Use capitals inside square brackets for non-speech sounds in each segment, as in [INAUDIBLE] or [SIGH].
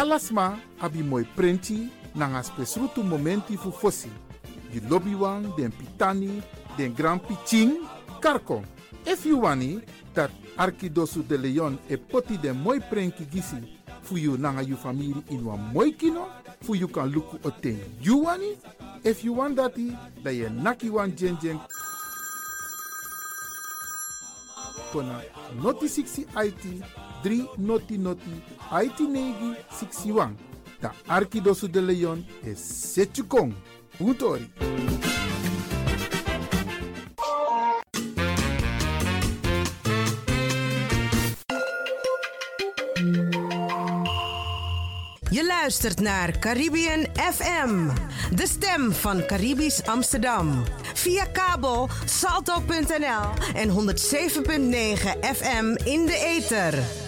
Alasma abi moi prenti nanga spesrutu momenti fu fosi. Di lobby wan, den pitani, den grand piching, karko. If you wani, dat Arkidosu de Leon e poti den moi prenki gisi fu you nanga you family in wan moi kino, fu you kan luku oten you wani. If you want dati, da ye naki wan jen jen kona noti 60 IT 3 noti noti IT negi 61. Da Arkidosu de Leon is Setchukong. Puntori. Je luistert naar Caribbean FM, de stem van Caribisch Amsterdam. Via kabel salto.nl en 107.9 FM in de ether.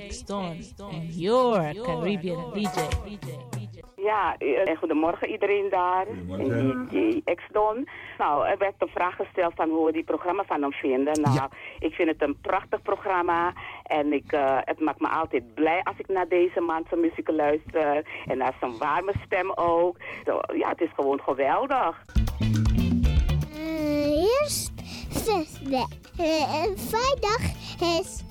X Don and your Caribbean DJ. Ja, eh, goedemorgen iedereen daar. En DJ X-Don. Nou, er werd een vraag gesteld van hoe we die programma van hem vinden. Nou, ik vind het een prachtig programma. En ik, eh, het maakt me altijd blij als ik naar deze man zijn muziek luister. En naar zijn warme stem ook. Zo, ja, het is gewoon geweldig. eerst vrijdag. vrijdag is...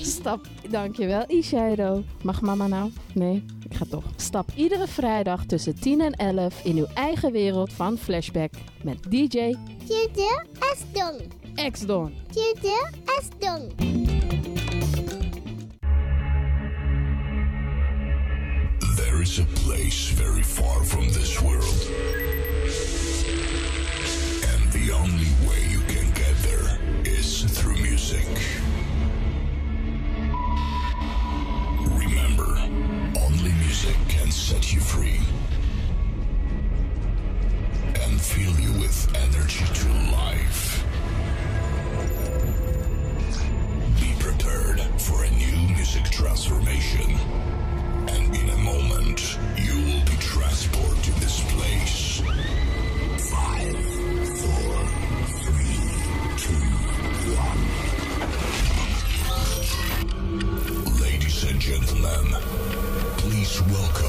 [LAUGHS] Stap, dankjewel Ishairo. Mag mama nou? Nee, ik ga toch. Stap iedere vrijdag tussen 10 en 11 in uw eigen wereld van Flashback met DJ Tjede Esdon. X-Don. Tjede Esdon. There is a place very far from this world. And the only way you can through music. Remember, only music can set you free and fill you with energy to life. Be prepared for a new music transformation. And in a moment, you will be transported to this gentlemen, please welcome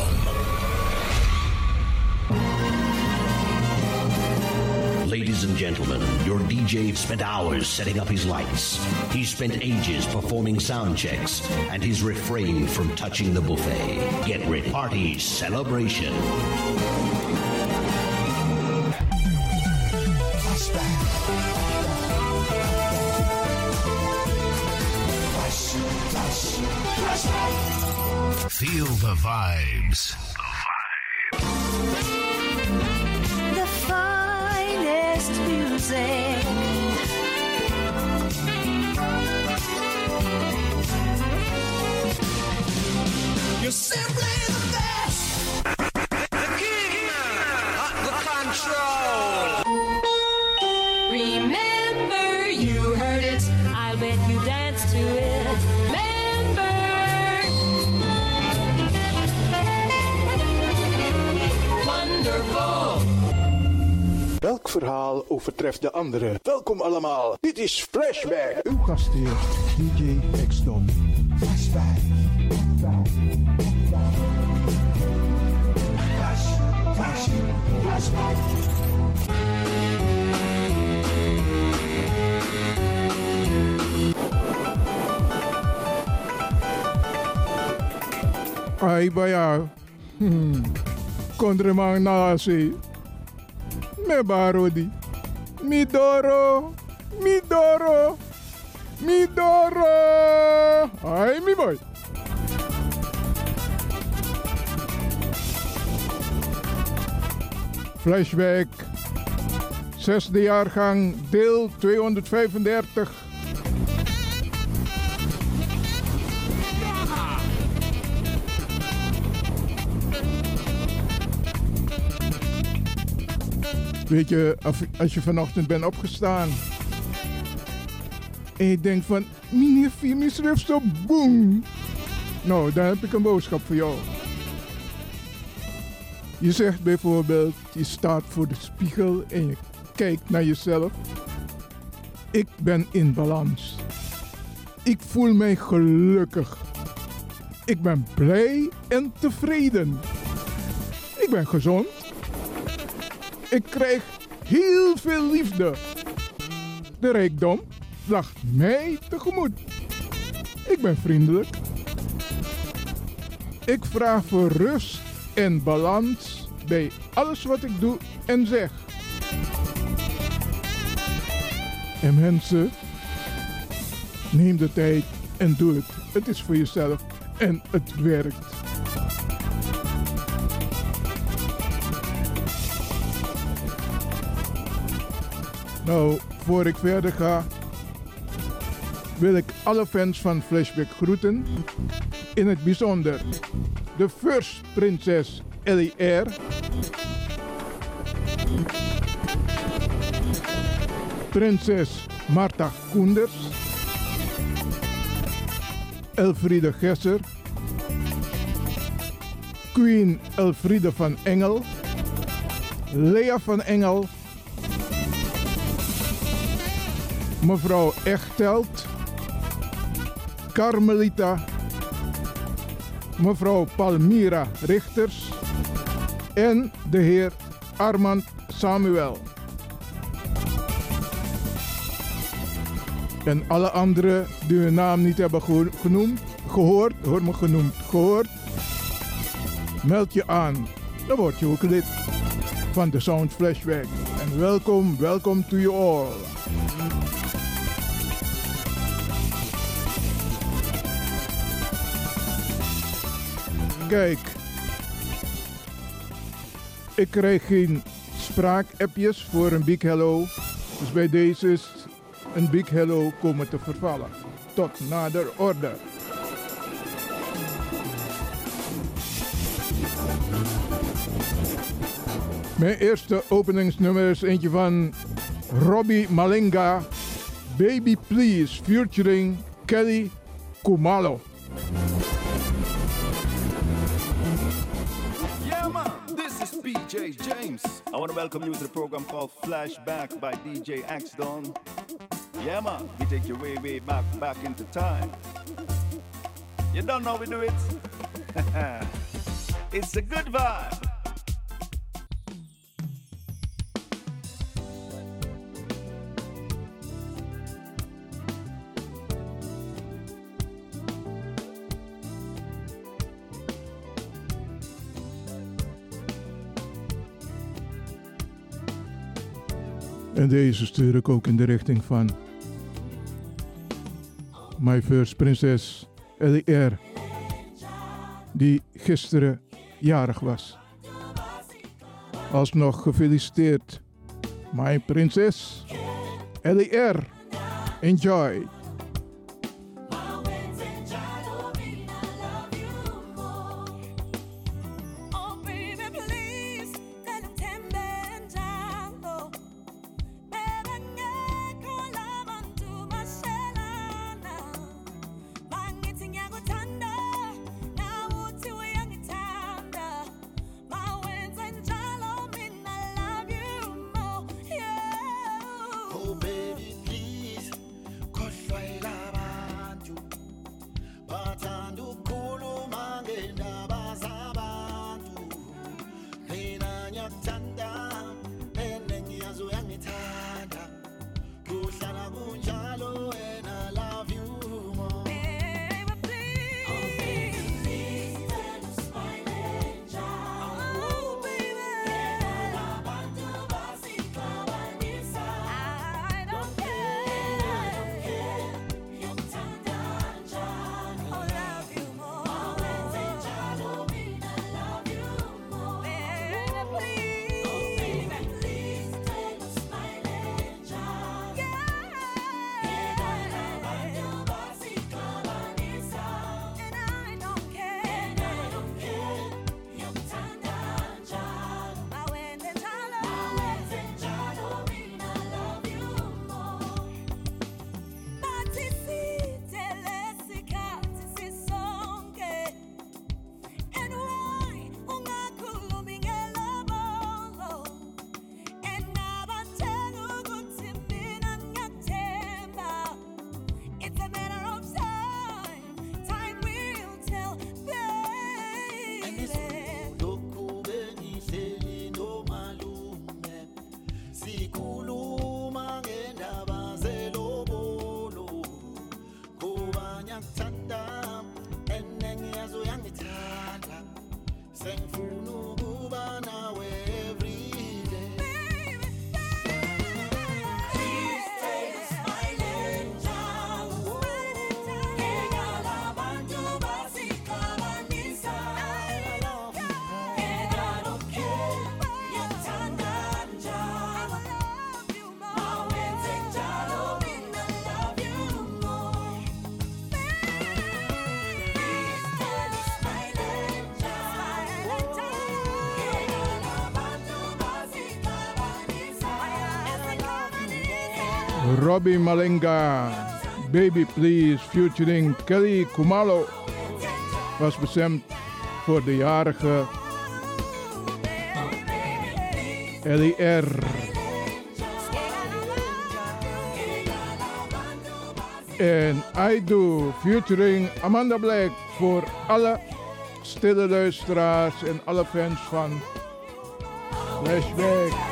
Ladies and gentlemen, your DJ spent hours setting up his lights. He spent ages performing sound checks, and he's refrained from touching the buffet. Get ready. Party celebration. Feel the vibes. The finest music. You're simply Verhaal overtreft de andere? Welkom allemaal. Dit is Flashback. Uw gastheer, DJ X-Don. Flashback. Ai baya. Hmm. Kondre mang nasi. Me barodi. Midoro. Midoro. Midoro. Ai mi boy. Flashback. Zesde jaargang, deel 235. Weet je, als- je vanochtend bent opgestaan. En je denkt van, meneer Fimi schrijft zo boem. Nou, dan heb ik een boodschap voor jou. Je zegt bijvoorbeeld, je staat voor de spiegel en je kijkt naar jezelf. Ik ben in balans. Ik voel mij gelukkig. Ik ben blij en tevreden. Ik ben gezond. Ik krijg heel veel liefde. De rijkdom lacht mij tegemoet. Ik ben vriendelijk. Ik vraag voor rust en balans bij alles wat ik doe en zeg. En mensen, neem de tijd en doe het. Het is voor jezelf en het werkt. Nou, voor ik verder ga, wil ik alle fans van Flashback groeten. In het bijzonder de First Prinses R. Prinses Marta Koenders. Elfriede Gesser. Queen Elfriede van Engel. Lea van Engel. Mevrouw Echtelt. Carmelita. Mevrouw Palmira Richters. En de heer Armand Samuel. En alle anderen die hun naam niet hebben genoemd, gehoord, hoor me genoemd, gehoord, meld je aan. Dan word je ook lid van de Sound Flashback. En welkom, welkom to you all. Kijk, ik krijg geen spraakappjes voor een big hello. Dus bij deze is een big hello komen te vervallen. Tot nader orde. Mijn eerste openingsnummer is eentje van Robbie Malinga. Baby Please featuring Kelly Kumalo. I want to welcome you to the program called Flashback by DJ Axdon. Yeah, man, we take you way, way back, back into time. You don't know we do it? [LAUGHS] it's a good vibe. En deze stuur ik ook in de richting van My First Prinses Ellie R. Die gisteren jarig was. Alsnog gefeliciteerd, My Prinses Ellie R. Enjoy. time. Robbie Malenga, Baby Please, featuring Kelly Kumalo, was bestemd voor de jarige Ellie R. En I Do, featuring Amanda Black, voor alle stille luisteraars en alle fans van Flashback.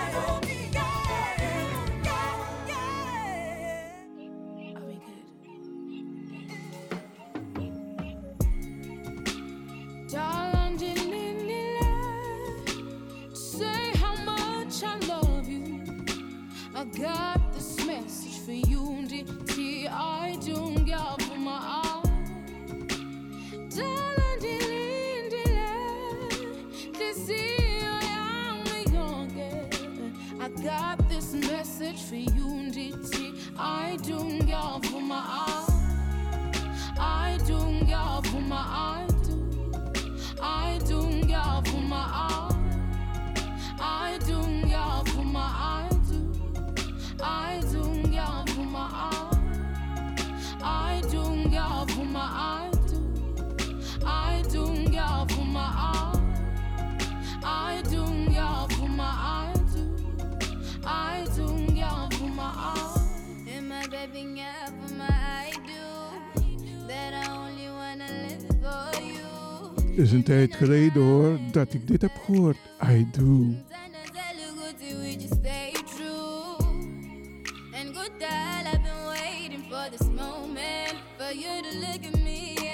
is een tijd geleden hoor dat ik dit heb gehoord. I do.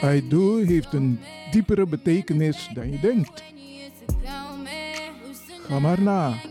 I do heeft een diepere betekenis dan je denkt. Ga maar na.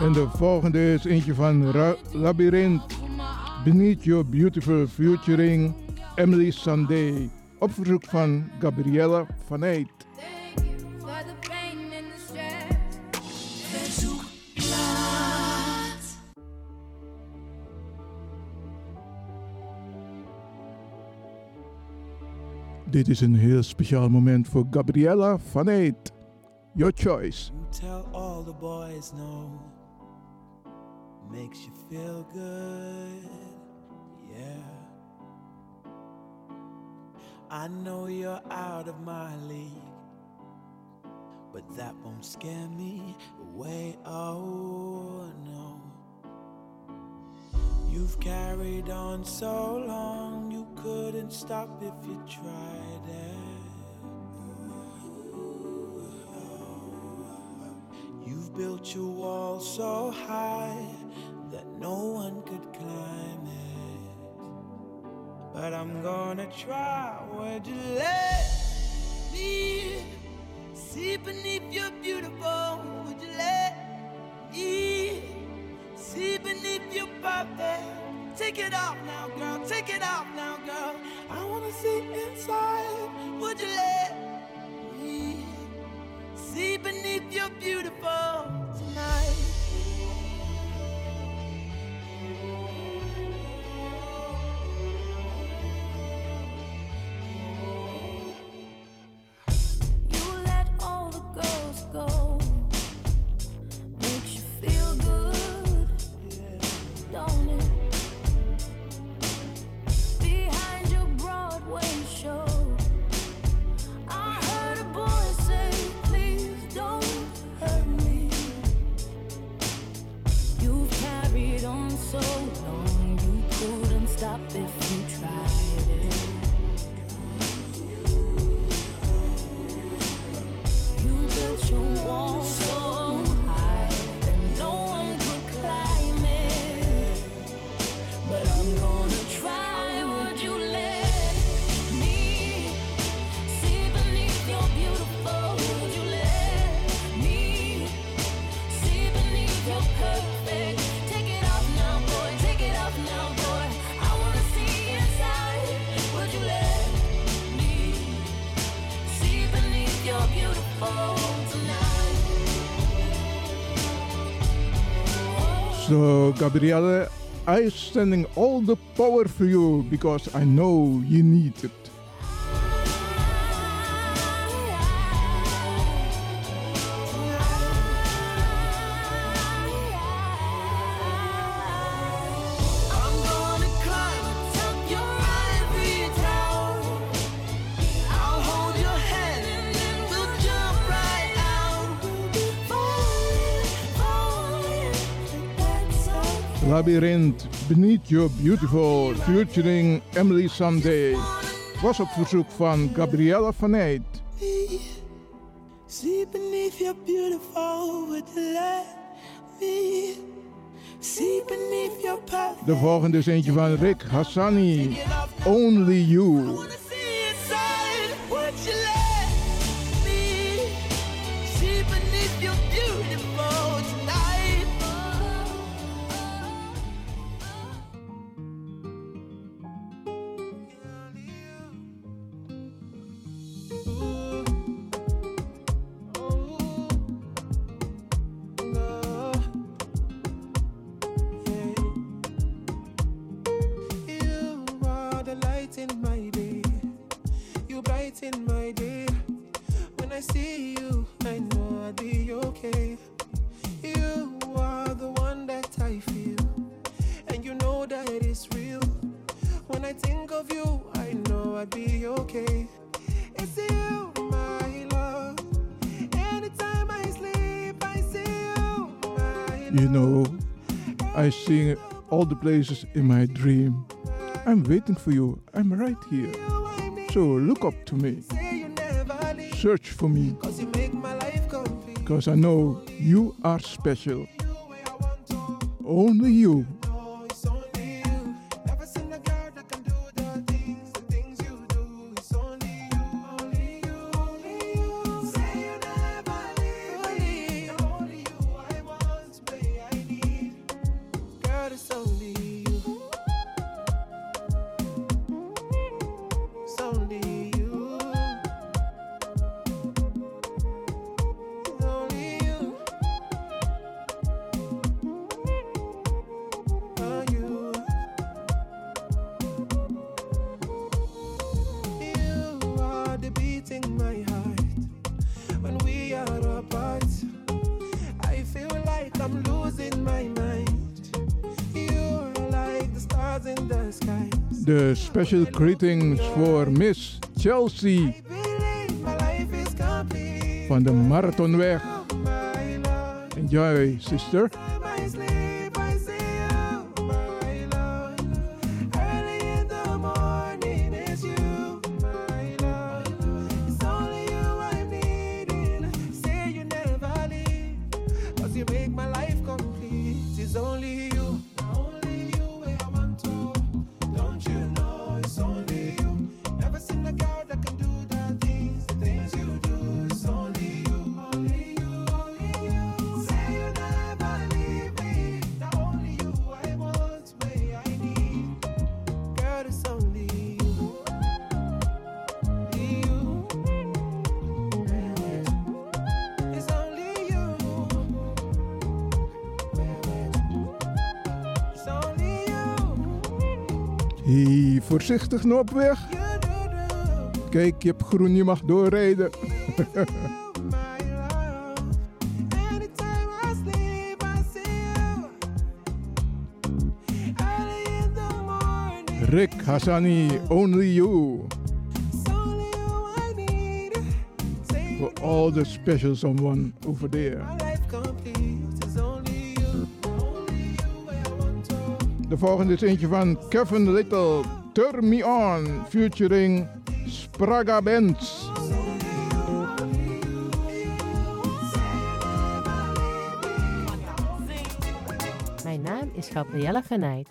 En de volgende is eentje van Labyrinth. Beneath Your Beautiful Featuring Emily Sandé. Op verzoek van Gabriella van. Dit is een heel speciaal moment voor Gabriella van Eyck. Your choice. Tell all the boys no. Makes you feel good. Yeah. I know you're out of my league. But that won't scare me away. Oh no. You've carried on so long, you couldn't stop if you tried it. You've built your wall so high that no one could climb it. But I'm gonna try. Would you let me see beneath your beautiful? Would you let me see beneath your perfect? Take it off now, girl. Take it off now, girl. I wanna see inside. Would you let me see beneath your beautiful tonight? go. So, Gabriele, I sending all the power for you because I know you need it. Labyrinth, Beneath Your Beautiful, featuring Emily Sunday, was op verzoek van Gabriella van Eyt. See beneath your beautiful, would let me see beneath your De volgende is eentje van Rick Hassani, Only You. all the places in my dream. I'm waiting for you. I'm right here. So look up to me. Search for me. Because I know you are special. Only you De special greetings voor Miss Chelsea van de Marathonweg. Enjoy, sister. op weg. Kijk, je hebt groen, je mag doorrijden. [LAUGHS] Rick Hassani, Only You. For all the special someone over there. De volgende is eentje van Kevin Little. Turn Me On featuring Spraga Benz. Mijn naam is Gabriella Genijt.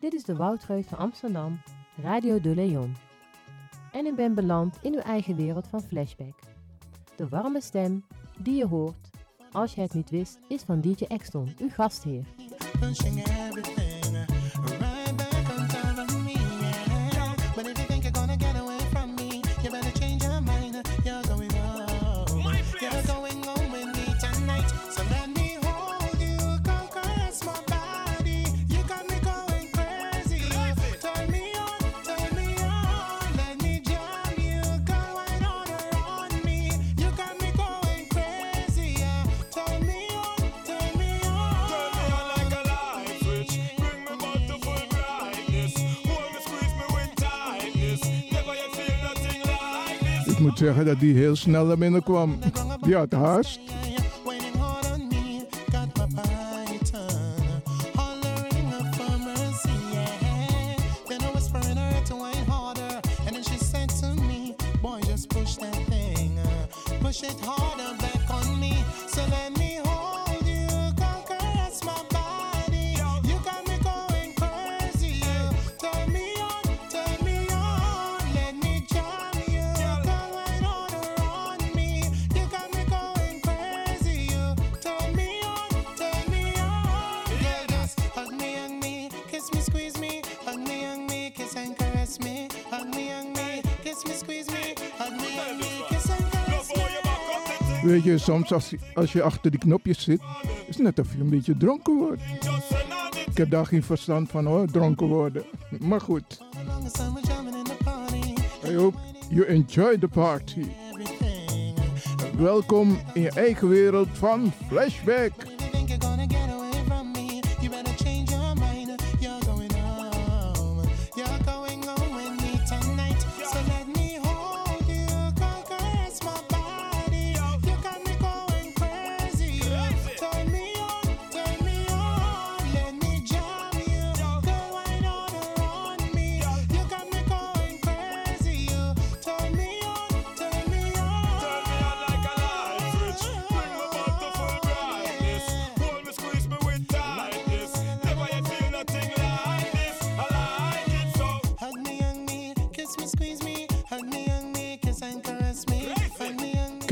Dit is de Woudreut van Amsterdam, Radio de Leon. En ik ben beland in uw eigen wereld van Flashback. De warme stem die je hoort, als je het niet wist, is van DJ Exton, uw gastheer. zeggen dat die heel snel naar binnen kwam. Ja, het haast. Weet je, soms als, je achter die knopjes zit, is het net of je een beetje dronken wordt. Ik heb daar geen verstand van hoor, dronken worden. [LAUGHS] Maar goed. I hope you enjoy the party. Welkom in je eigen wereld van Flashback.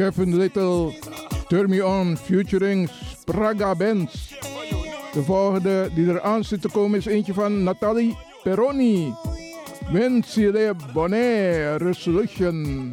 Even Little, Turn Me On featuring Spraga Benz. De volgende die eraan zit te komen is eentje van Nathalie Peroni. Vincile Bonnet Resolution.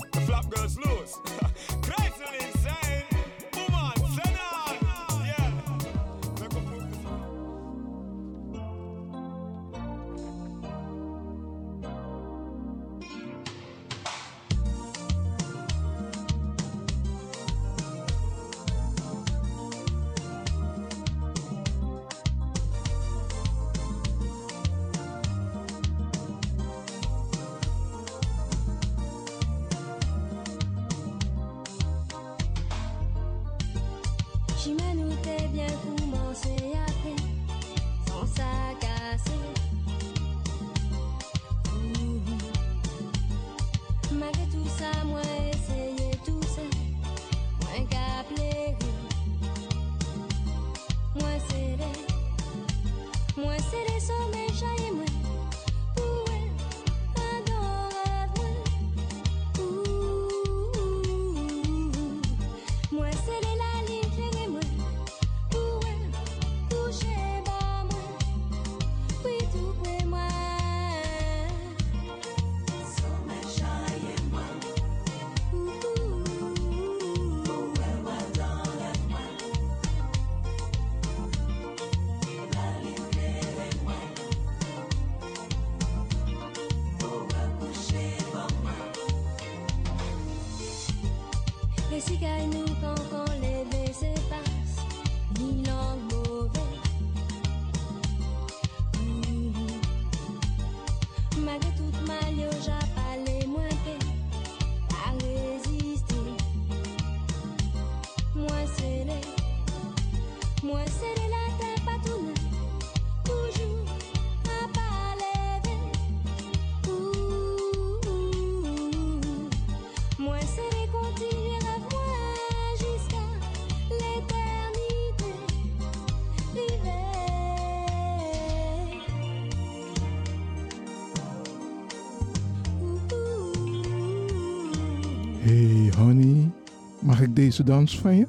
Honey, mag ik deze dans van je?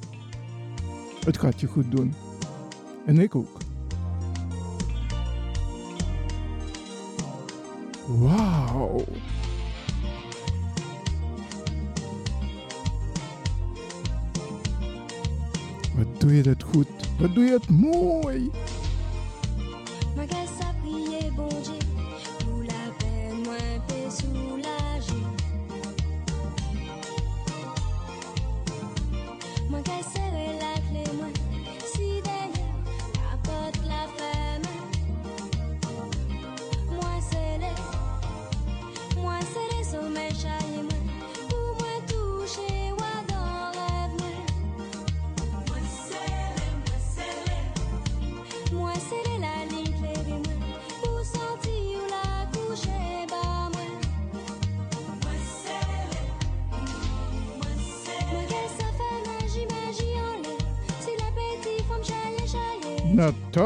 Het gaat je goed doen. En ik ook. Wauw. Wat doe je dat goed? Wat doe je het mooi?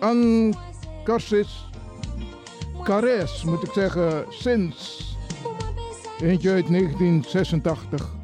Ancarsis Cares, moet ik zeggen, sinds. Eentje uit 1986.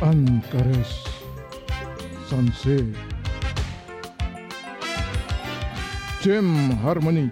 Ankaris Sanse, Jim Harmony.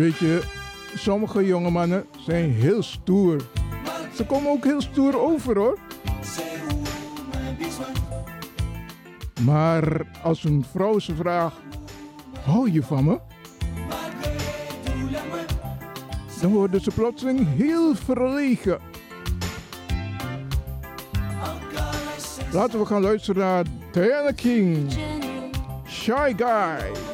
Weet je, sommige jonge mannen zijn heel stoer. Ze komen ook heel stoer over hoor. Maar als een vrouw ze vraagt: Hou je van me? Dan worden ze plotseling heel verlegen. Laten we gaan luisteren naar Diana King, Shy Guy.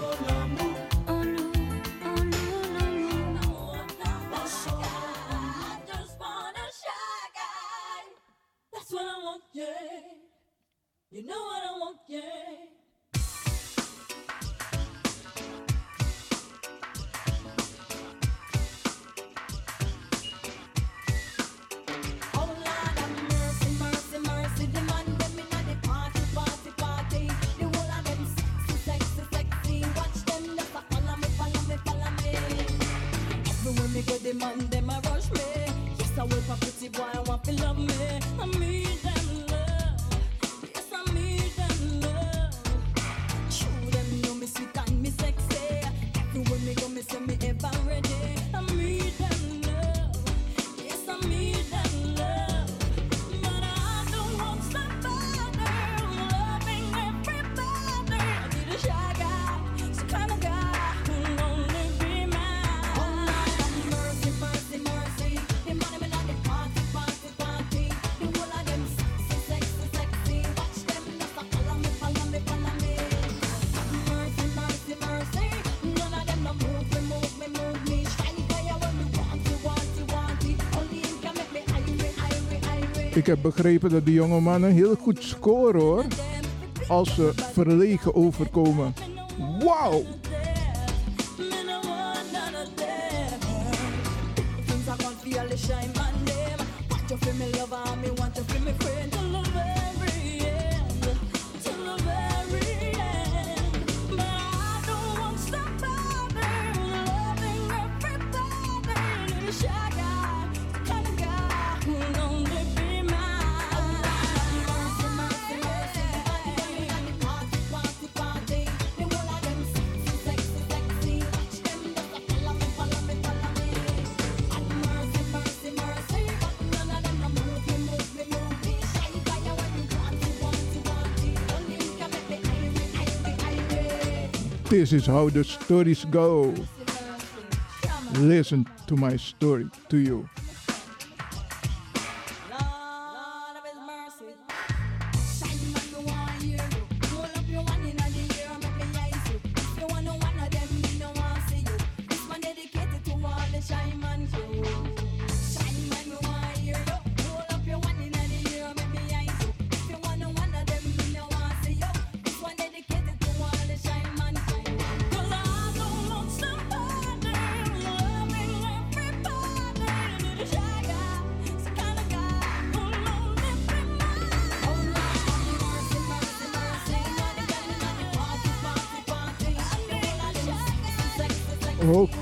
Ik heb begrepen dat die jonge mannen heel goed scoren hoor. Als ze verlegen overkomen. Wauw! This is how the stories go. Listen to my story to you.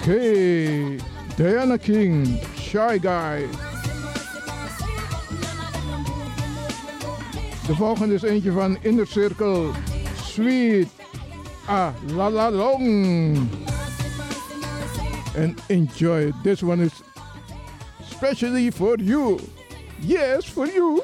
Okay, Diana King, Shy Guy. De volgende is eentje van Inner Circle, Sweet, Ah La La Long. And enjoy, this one is specially for you. Yes, for you.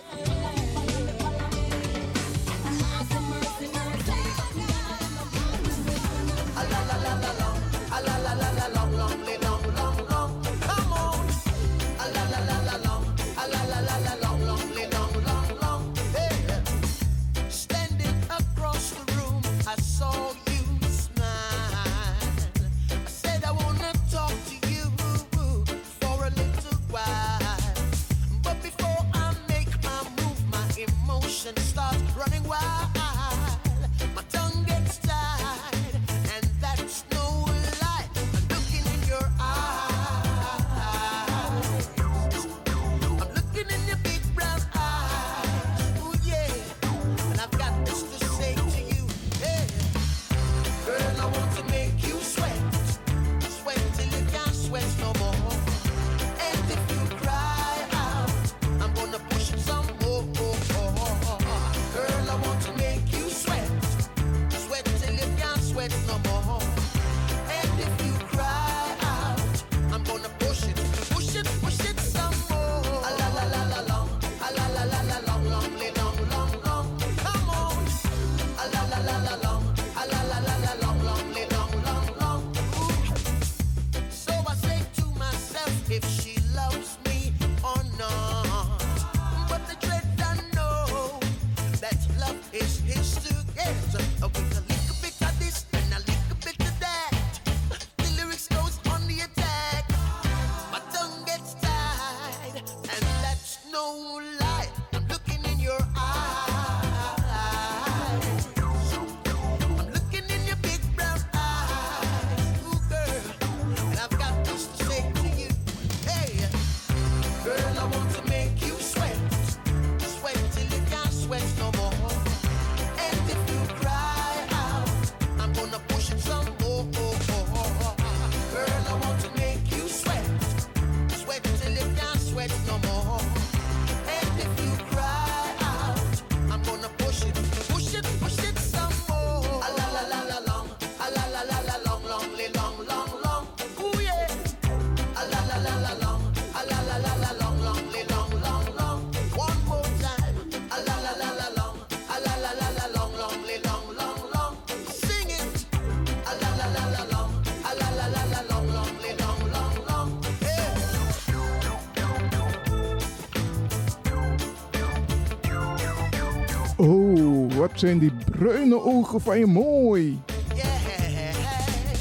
Oh, wat zijn die bruine ogen van je mooi.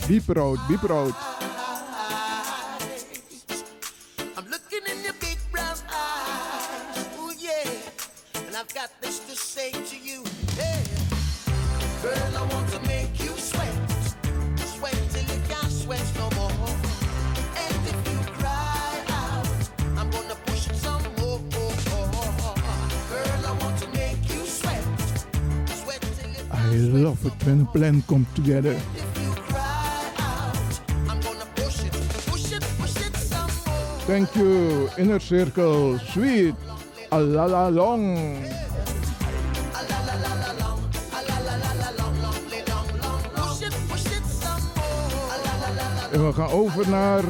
Bieprood, bieprood. plan come together. Thank you, Inner Circle, Sweet, Alala Long. En we gaan over naar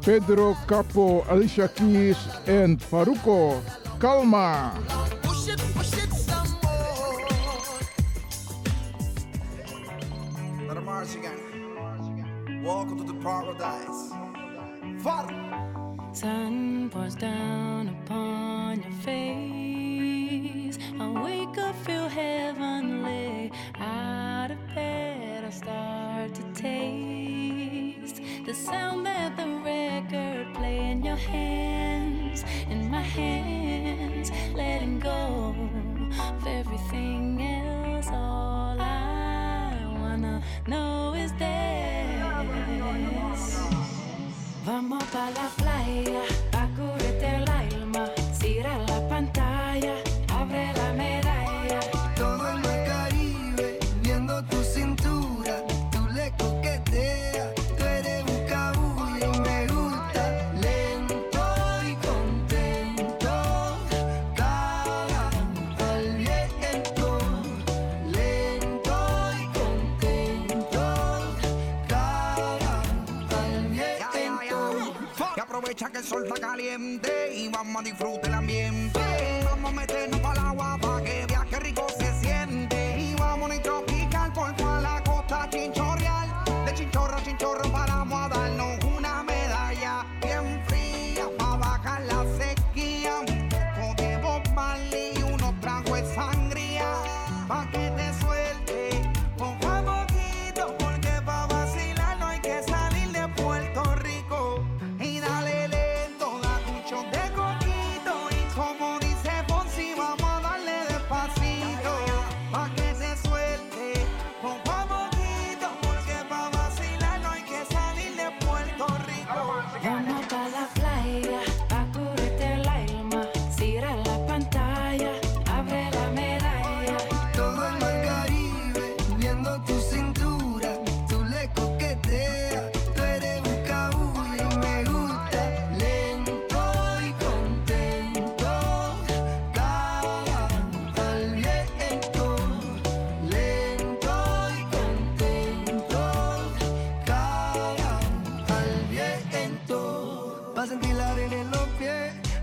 Pedro Capo, Alicia Keys en Faruco. Calma. my money through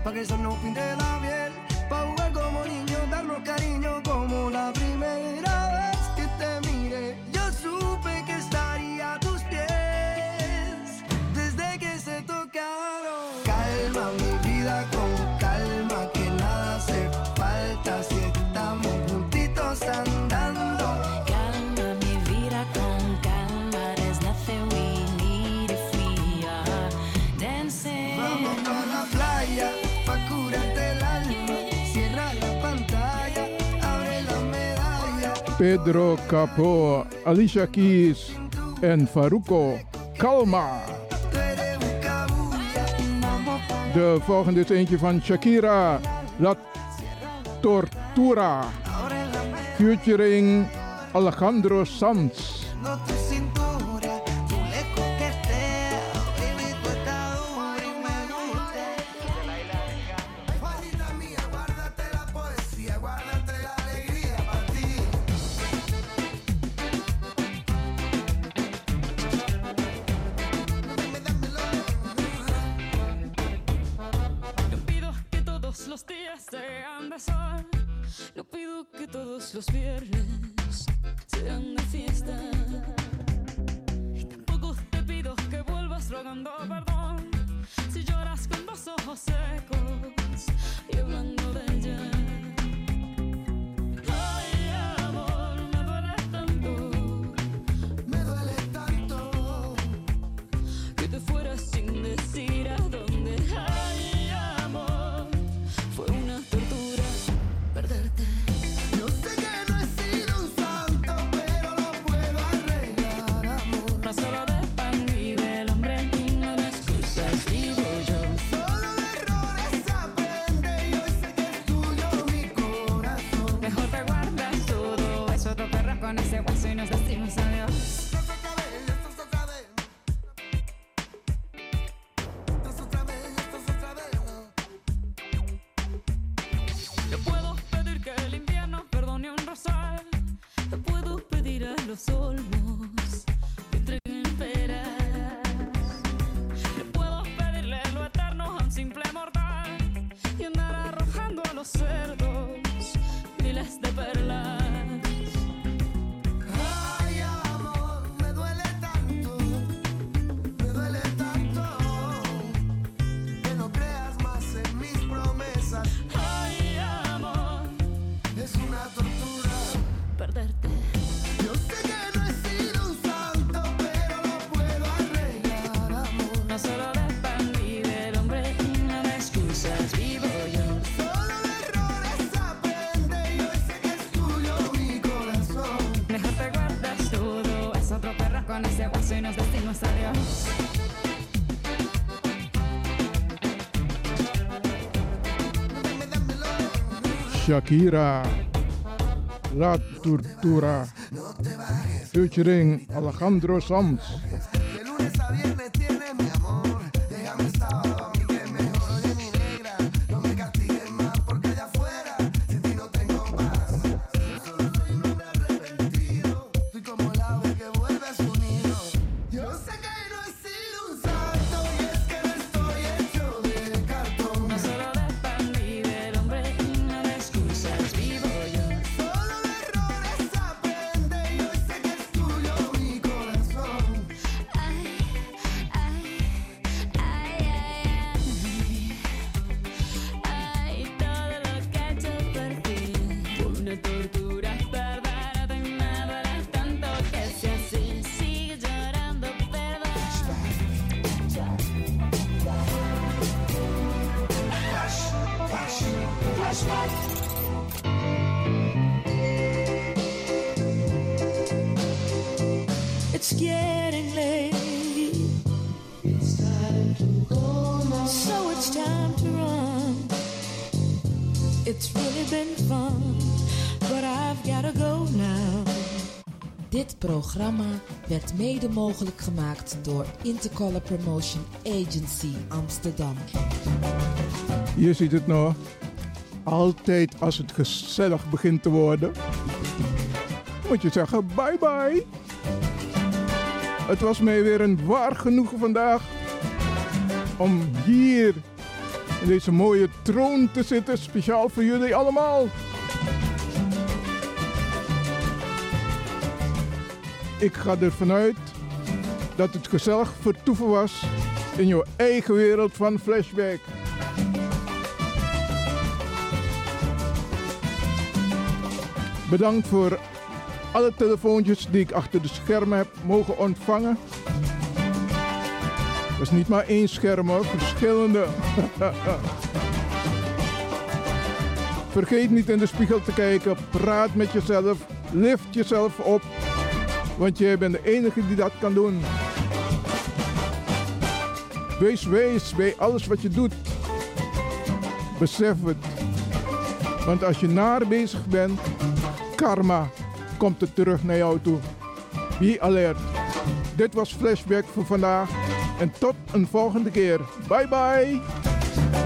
But it's an open daylight. Pedro Capo, Alicia Keys en Faruco. Calma. De volgende is eentje van Shakira, La Tortura, featuring Alejandro Sanz. Shakira. La Tortura. Featuring Alejandro Sanz. Dit programma werd mede mogelijk gemaakt door Intercolor Promotion Agency Amsterdam. Je ziet het nog. Altijd als het gezellig begint te worden, moet je zeggen bye bye. Het was mij weer een waar genoegen vandaag om hier in deze mooie troon te zitten, speciaal voor jullie allemaal. ik ga ervan uit dat het gezellig vertoeven was in jouw eigen wereld van flashback. Bedankt voor alle telefoontjes die ik achter de schermen heb mogen ontvangen. Het was niet maar één scherm hoor, verschillende. [LAUGHS] Vergeet niet in de spiegel te kijken. Praat met jezelf. Lift jezelf op want jij bent de enige die dat kan doen. Wees wees bij alles wat je doet. Besef het. Want als je naar bezig bent, karma komt er terug naar jou toe. Be alert. Dit was Flashback voor vandaag. En tot een volgende keer. Bye bye.